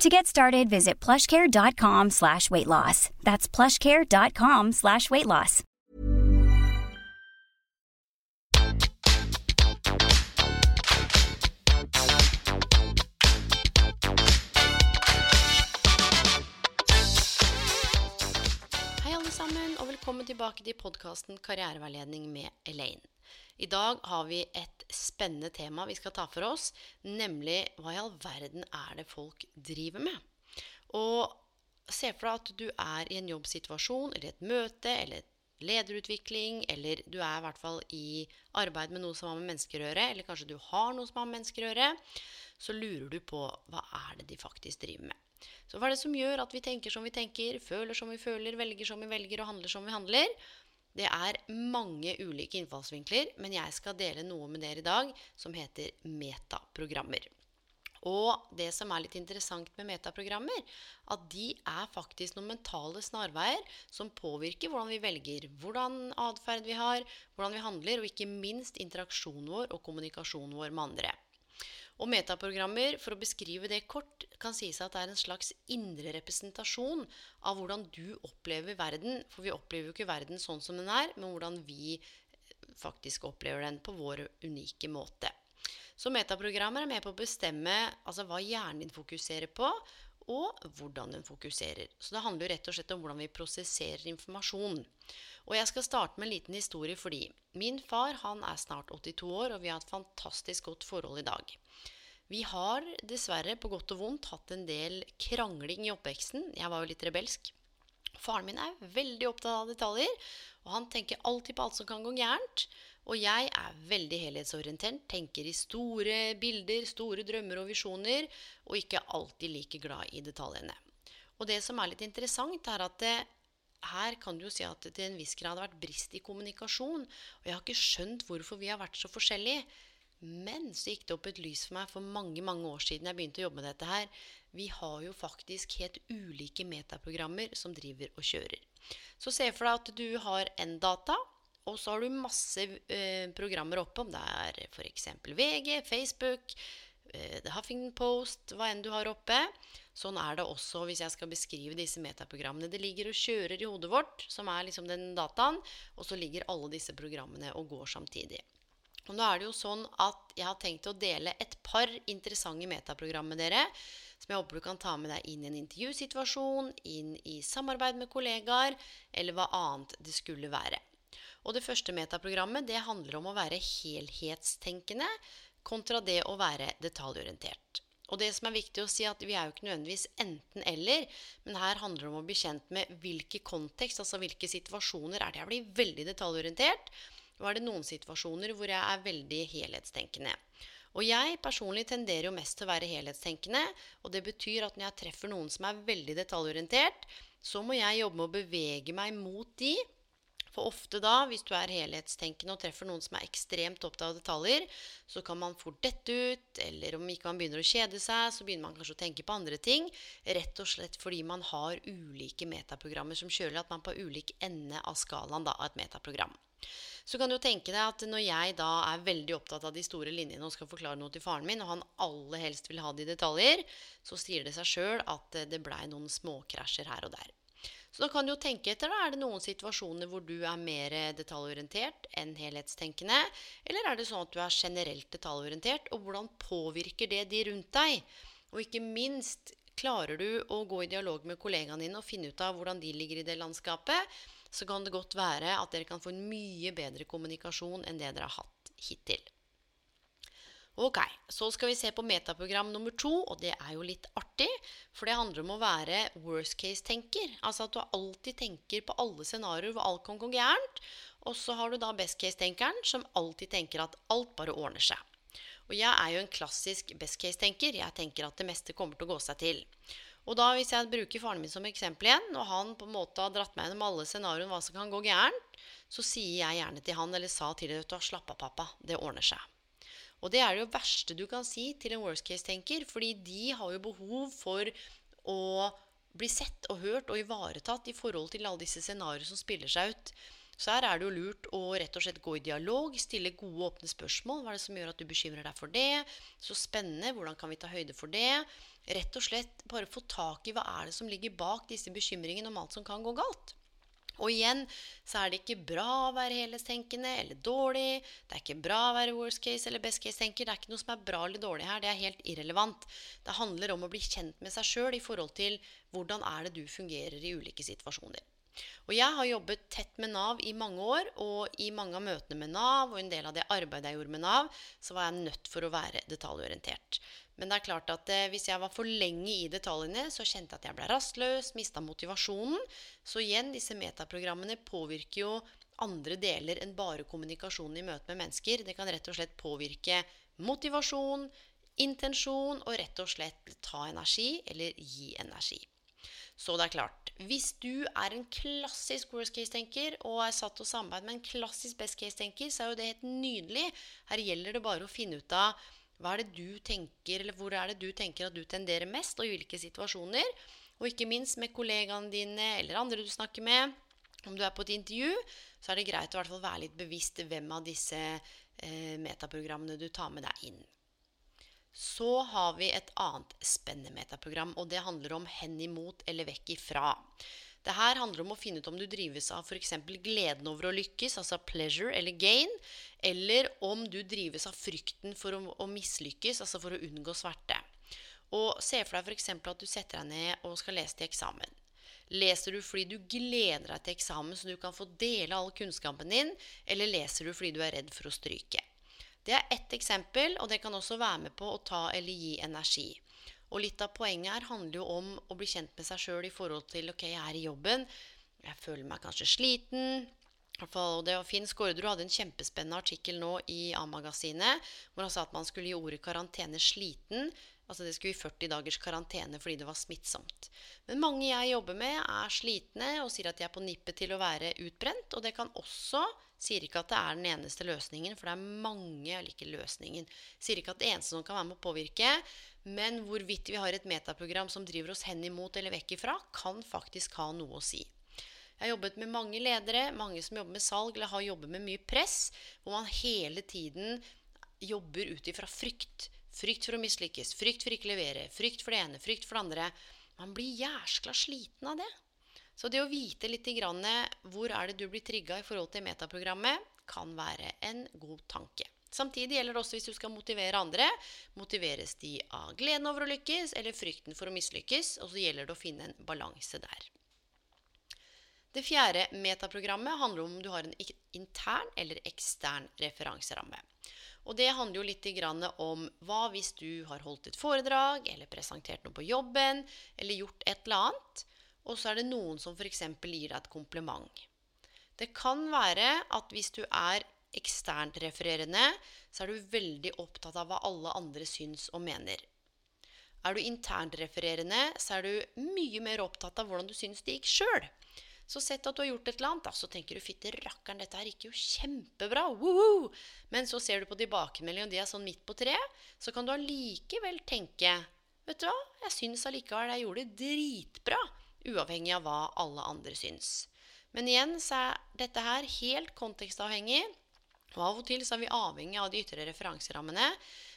To get started, visit plushcare.com slash weight loss. That's plushcare.com slash weight loss. Hei alle sammen, og velkommen tilbake til podkasten Karriereveiledning med Elaine. I dag har vi et spennende tema vi skal ta for oss, nemlig hva i all verden er det folk driver med? Og se for deg at du er i en jobbsituasjon eller et møte eller lederutvikling, eller du er i hvert fall i arbeid med noe som har med mennesker å gjøre, eller kanskje du har noe som har med mennesker å gjøre, så lurer du på hva er det de faktisk driver med. Så hva er det som gjør at vi tenker som vi tenker, føler som vi føler, velger som vi velger og handler som vi handler? Det er mange ulike innfallsvinkler, men jeg skal dele noe med dere i dag som heter metaprogrammer. Og det som er litt interessant med metaprogrammer, at de er faktisk noen mentale snarveier som påvirker hvordan vi velger, hvordan atferd vi har, hvordan vi handler, og ikke minst interaksjonen vår og kommunikasjonen vår med andre. Og metaprogrammer, for å beskrive det kort, kan sies at det er en slags indre representasjon av hvordan du opplever verden. For vi opplever jo ikke verden sånn som den er, men hvordan vi faktisk opplever den på vår unike måte. Så metaprogrammer er med på å bestemme altså, hva hjernen din fokuserer på, og hvordan den fokuserer. Så det handler jo rett og slett om hvordan vi prosesserer informasjon. Og jeg skal starte med en liten historie fordi min far han er snart 82 år, og vi har et fantastisk godt forhold i dag. Vi har dessverre på godt og vondt hatt en del krangling i oppveksten. Jeg var jo litt rebelsk. Faren min er veldig opptatt av detaljer, og han tenker alltid på alt som kan gå gærent. Og jeg er veldig helhetsorientert, tenker i store bilder, store drømmer og visjoner, og ikke alltid like glad i detaljene. Og det som er litt interessant, er at det, her kan du jo si at det til en viss grad har vært brist i kommunikasjon. Og jeg har ikke skjønt hvorfor vi har vært så forskjellige. Men så gikk det opp et lys for meg for mange mange år siden jeg begynte å jobbe med dette her. Vi har jo faktisk helt ulike metaprogrammer som driver og kjører. Så se for deg at du har en data, og så har du masse eh, programmer oppe, om det er f.eks. VG, Facebook, eh, The Huffington Post, hva enn du har oppe. Sånn er det også hvis jeg skal beskrive disse metaprogrammene. Det ligger og kjører i hodet vårt, som er liksom den dataen, og så ligger alle disse programmene og går samtidig. Og nå er det jo sånn at jeg har tenkt å dele et par interessante metaprogram med dere. Som jeg håper du kan ta med deg inn i en intervjusituasjon, inn i samarbeid med kollegaer, eller hva annet det skulle være. Og det første metaprogrammet det handler om å være helhetstenkende kontra det å være detaljorientert. Og det som er viktig å si, at vi er jo ikke nødvendigvis enten-eller, men her handler det om å bli kjent med hvilke kontekst, altså hvilke situasjoner er det jeg blir veldig detaljorientert, og er det noen situasjoner hvor jeg er veldig helhetstenkende. Og jeg personlig tenderer jo mest til å være helhetstenkende. Og det betyr at når jeg treffer noen som er veldig detaljorientert, så må jeg jobbe med å bevege meg mot de. For ofte da, hvis du er helhetstenkende og treffer noen som er ekstremt opptatt av detaljer, så kan man fort dette ut, eller om ikke man begynner å kjede seg, så begynner man kanskje å tenke på andre ting. Rett og slett fordi man har ulike metaprogrammer som kjøler at man på ulik ende av skalaen da, av et metaprogram. Så kan du tenke deg at når jeg da er veldig opptatt av de store linjene og skal forklare noe til faren min, og han aller helst vil ha det i detaljer, så sier det seg sjøl at det blei noen småkrasjer her og der. Så da kan du jo tenke etter. da, Er det noen situasjoner hvor du er mer detaljorientert enn helhetstenkende? Eller er det sånn at du er generelt detaljorientert? Og hvordan påvirker det de rundt deg? Og ikke minst, klarer du å gå i dialog med kollegaene dine og finne ut av hvordan de ligger i det landskapet? så kan det godt være at dere kan få en mye bedre kommunikasjon enn det dere har hatt hittil. Ok, Så skal vi se på metaprogram nummer to, og det er jo litt artig. For det handler om å være worst case-tenker. Altså at du alltid tenker på alle scenarioer hvor alt kan gå gærent. Og så har du da best case-tenkeren, som alltid tenker at alt bare ordner seg. Og jeg er jo en klassisk best case-tenker. Jeg tenker at det meste kommer til å gå seg til. Og da, hvis jeg bruker faren min som eksempel igjen, og han på en måte har dratt meg gjennom alle scenarioene hva som kan gå gærent, så sier jeg gjerne til han, eller sa til deg, du slapp av, pappa, det ordner seg. Og det er det jo verste du kan si til en worst case-tenker, fordi de har jo behov for å bli sett og hørt og ivaretatt i forhold til alle disse scenarioene som spiller seg ut. Så her er det jo lurt å rett og slett gå i dialog, stille gode, åpne spørsmål. Hva er det som gjør at du bekymrer deg for det? Så spennende. Hvordan kan vi ta høyde for det? Rett og slett bare få tak i hva er det som ligger bak disse bekymringene om alt som kan gå galt. Og igjen så er det ikke bra å være helhetstenkende eller dårlig. Det er ikke bra å være worst case eller best case-tenker. Det er ikke noe som er bra eller dårlig her. Det er helt irrelevant. Det handler om å bli kjent med seg sjøl i forhold til hvordan er det du fungerer i ulike situasjoner. Og jeg har jobbet tett med Nav i mange år, og i mange av møtene med Nav og en del av det arbeidet jeg gjorde med Nav, så var jeg nødt for å være detaljorientert. Men det er klart at eh, hvis jeg var for lenge i detaljene, så kjente jeg at jeg ble rastløs, mista motivasjonen. Så igjen, disse metaprogrammene påvirker jo andre deler enn bare kommunikasjonen i møte med mennesker. Det kan rett og slett påvirke motivasjon, intensjon og rett og slett ta energi eller gi energi. Så det er klart, hvis du er en klassisk worst case-tenker og er satt til å samarbeide med en klassisk best case-tenker, så er jo det helt nydelig. Her gjelder det bare å finne ut av hva er det du tenker, eller hvor er det du tenker at du tenderer mest, og i hvilke situasjoner. Og ikke minst med kollegaene dine eller andre du snakker med. Om du er på et intervju, så er det greit å være litt bevisst hvem av disse eh, metaprogrammene du tar med deg inn. Så har vi et annet spennende metaprogram, og det handler om hen imot eller vekk ifra. Det her handler om å finne ut om du drives av f.eks. gleden over å lykkes, altså pleasure eller gain, eller om du drives av frykten for å, å mislykkes, altså for å unngå sverte. Og Se for deg f.eks. at du setter deg ned og skal lese til eksamen. Leser du fordi du gleder deg til eksamen så du kan få dele all kunnskapen din, eller leser du fordi du er redd for å stryke? Det er ett eksempel, og det kan også være med på å ta eller gi energi. Og litt av poenget her handler jo om å bli kjent med seg sjøl i forhold til ok, jeg er i jobben, jeg føler meg kanskje sliten. Og det var Finn Skårderud hadde en kjempespennende artikkel nå i A-magasinet hvor han sa at man skulle gi ordet karantene sliten. Altså det skulle gi 40 dagers karantene fordi det var smittsomt. Men mange jeg jobber med, er slitne og sier at de er på nippet til å være utbrent. Og det kan også Sier ikke at det er den eneste løsningen, for det er mange eller ikke løsningen. Sier ikke at det eneste som kan være med å påvirke, men hvorvidt vi har et metaprogram som driver oss hen imot eller vekk ifra, kan faktisk ha noe å si. Jeg har jobbet med mange ledere, mange som jobber med salg eller har jobbet med mye press, hvor man hele tiden jobber ut ifra frykt. Frykt for å mislykkes, frykt for ikke levere, frykt for det ene, frykt for det andre. Man blir jæskla sliten av det. Så det å vite litt grann, hvor er det du blir trigga i forhold til metaprogrammet, kan være en god tanke. Samtidig gjelder det også hvis du skal motivere andre. Motiveres de av gleden over å lykkes eller frykten for å mislykkes? Og så gjelder det å finne en balanse der. Det fjerde metaprogrammet handler om om du har en intern eller ekstern referanseramme. Og det handler jo litt om hva hvis du har holdt et foredrag eller presentert noe på jobben eller gjort et eller annet, og så er det noen som f.eks. gir deg et kompliment. Det kan være at hvis du er eksternt refererende, så er du veldig opptatt av hva alle andre syns og mener. Er du internt refererende, så er du mye mer opptatt av hvordan du syns det gikk sjøl. Så sett at du har gjort et eller annet, da, så tenker du 'fytti rakkeren, dette her gikk jo kjempebra'. Woohoo! Men så ser du på tilbakemeldingen, og de er sånn midt på treet. Så kan du allikevel tenke 'Vet du hva, jeg syns allikevel jeg gjorde det dritbra' uavhengig av hva alle andre syns. Men igjen så er dette her helt kontekstavhengig. Og av og til så er vi avhengig av de ytre referanserammene.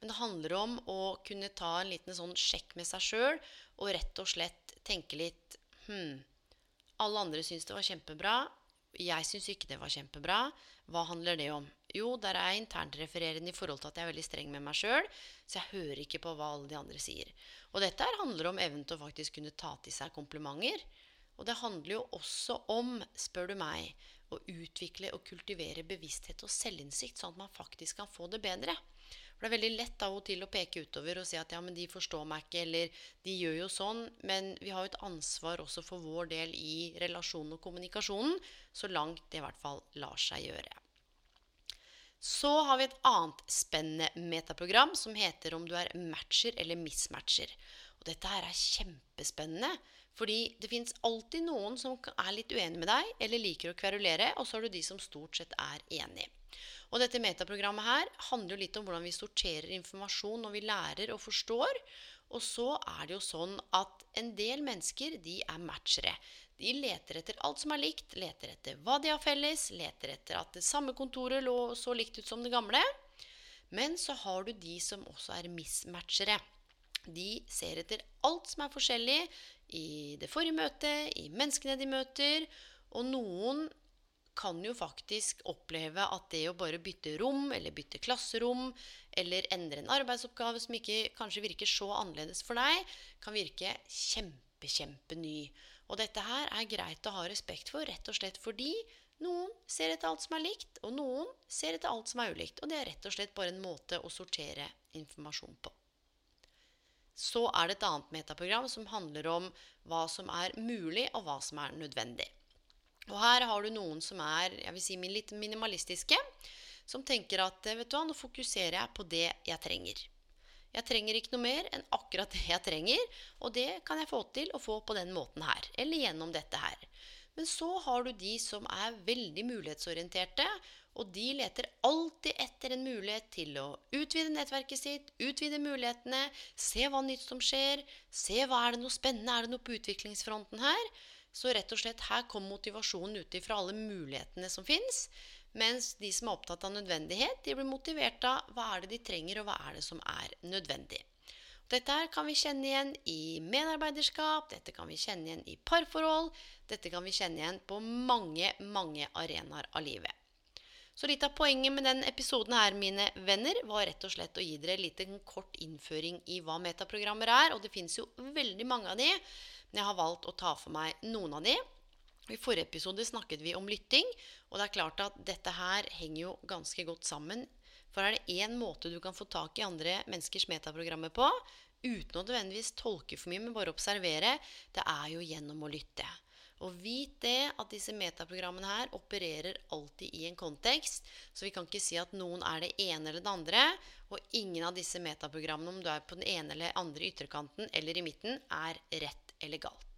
Men det handler om å kunne ta en liten sånn sjekk med seg sjøl og rett og slett tenke litt Hm, alle andre syns det var kjempebra. Jeg syns ikke det var kjempebra. Hva handler det om? Jo, der er jeg internrefererende i forhold til at jeg er veldig streng med meg sjøl. Så jeg hører ikke på hva alle de andre sier. Og dette her handler om evnen til å faktisk kunne ta til seg komplimenter. Og det handler jo også om, spør du meg, å utvikle og kultivere bevissthet og selvinnsikt, sånn at man faktisk kan få det bedre. For det er veldig lett av og til å peke utover og si at ja, men de forstår meg ikke, eller de gjør jo sånn. Men vi har jo et ansvar også for vår del i relasjonen og kommunikasjonen, så langt det i hvert fall lar seg gjøre. Så har vi et annet spennende metaprogram som heter om du er matcher eller mismatcher. Og dette her er kjempespennende. Fordi det fins alltid noen som er litt uenig med deg, eller liker å kverulere, og så har du de som stort sett er enig. Og dette metaprogrammet her handler jo litt om hvordan vi sorterer informasjon når vi lærer og forstår. Og så er det jo sånn at en del mennesker, de er matchere. De leter etter alt som er likt, leter etter hva de har felles, leter etter at det samme kontoret lå så likt ut som det gamle. Men så har du de som også er mismatchere. De ser etter alt som er forskjellig i det forrige møtet, i menneskene de møter. Og noen kan jo faktisk oppleve at det å bare bytte rom, eller bytte klasserom, eller endre en arbeidsoppgave som ikke kanskje virker så annerledes for deg, kan virke kjempe, kjempeny. Og dette her er greit å ha respekt for, rett og slett fordi noen ser etter alt som er likt, og noen ser etter alt som er ulikt. Og det er rett og slett bare en måte å sortere informasjon på. Så er det et annet metaprogram som handler om hva som er mulig, og hva som er nødvendig. Og her har du noen som er jeg vil si, litt minimalistiske, som tenker at vet du hva, nå fokuserer jeg på det jeg trenger. Jeg trenger ikke noe mer enn akkurat det jeg trenger, og det kan jeg få til å få på den måten her, eller gjennom dette her. Men så har du de som er veldig mulighetsorienterte, og de leter alltid etter en mulighet til å utvide nettverket sitt, utvide mulighetene, se hva nytt som skjer, se hva er det noe spennende, er det noe på utviklingsfronten her? Så rett og slett her kommer motivasjonen ut ifra alle mulighetene som fins. Mens de som er opptatt av nødvendighet, de blir motivert av hva er det de trenger, og hva er det som er nødvendig. Dette her kan vi kjenne igjen i medarbeiderskap, dette kan vi kjenne igjen i parforhold, dette kan vi kjenne igjen på mange, mange arenaer av livet. Så litt av poenget med den episoden her, mine venner, var rett og slett å gi dere en kort innføring i hva metaprogrammer er. Og det fins jo veldig mange av de, men jeg har valgt å ta for meg noen av de. I forrige episode snakket vi om lytting, og det er klart at dette her henger jo ganske godt sammen. For er det én måte du kan få tak i andre menneskers metaprogrammer på, uten å nødvendigvis tolke for mye, men bare observere, det er jo gjennom å lytte. Og vit det at disse metaprogrammene her opererer alltid i en kontekst. Så vi kan ikke si at noen er det ene eller det andre. Og ingen av disse metaprogrammene, om du er på den ene eller andre ytterkanten eller i midten, er rett eller galt.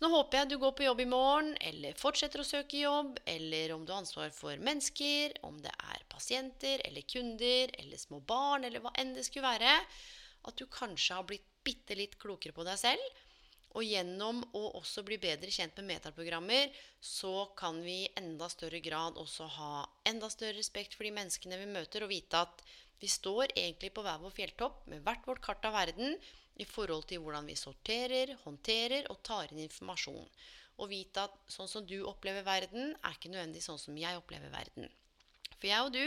Så nå håper jeg du går på jobb i morgen, eller fortsetter å søke jobb, eller om du har ansvar for mennesker, om det er pasienter eller kunder eller små barn, eller hva enn det skulle være, at du kanskje har blitt bitte litt klokere på deg selv. Og gjennom å også bli bedre kjent med metaprogrammer, så kan vi i enda større grad også ha enda større respekt for de menneskene vi møter, og vite at vi står egentlig på hver vår fjelltopp med hvert vårt kart av verden, i forhold til hvordan vi sorterer, håndterer og tar inn informasjon. Og vite at sånn som du opplever verden, er ikke nødvendig sånn som jeg opplever verden. For jeg og du,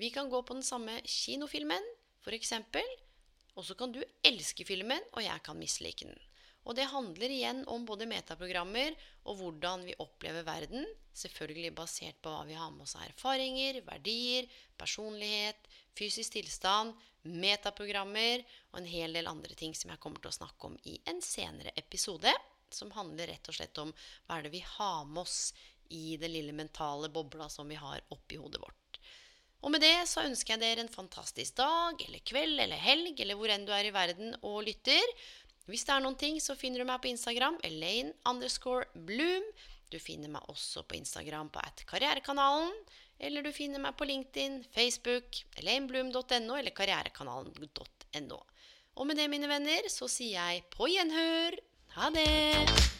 vi kan gå på den samme kinofilmen, f.eks., og så kan du elske filmen, og jeg kan mislike den. Og det handler igjen om både metaprogrammer og hvordan vi opplever verden. Selvfølgelig basert på hva vi har med oss av erfaringer, verdier, personlighet, fysisk tilstand, metaprogrammer og en hel del andre ting som jeg kommer til å snakke om i en senere episode. Som handler rett og slett om hva er det vi har med oss i den lille mentale bobla som vi har oppi hodet vårt. Og med det så ønsker jeg dere en fantastisk dag eller kveld eller helg eller hvor enn du er i verden og lytter. Hvis det er noen ting, så finner du meg på Instagram. Elaine underscore Bloom. Du finner meg også på Instagram på at karrierekanalen. Eller du finner meg på LinkedIn, Facebook, elainebloom.no eller karrierekanalen.no. Og med det, mine venner, så sier jeg på gjenhør. Ha det!